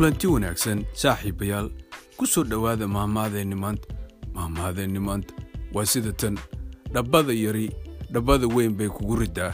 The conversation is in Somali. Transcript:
kulanti wanaagsan saaxiibayaal ku soo dhowaada maahmaadeenni maanta maahmaadeenni maanta waa sida tan. Dhabbada yari dhabbada weyn bay kugu riddaa.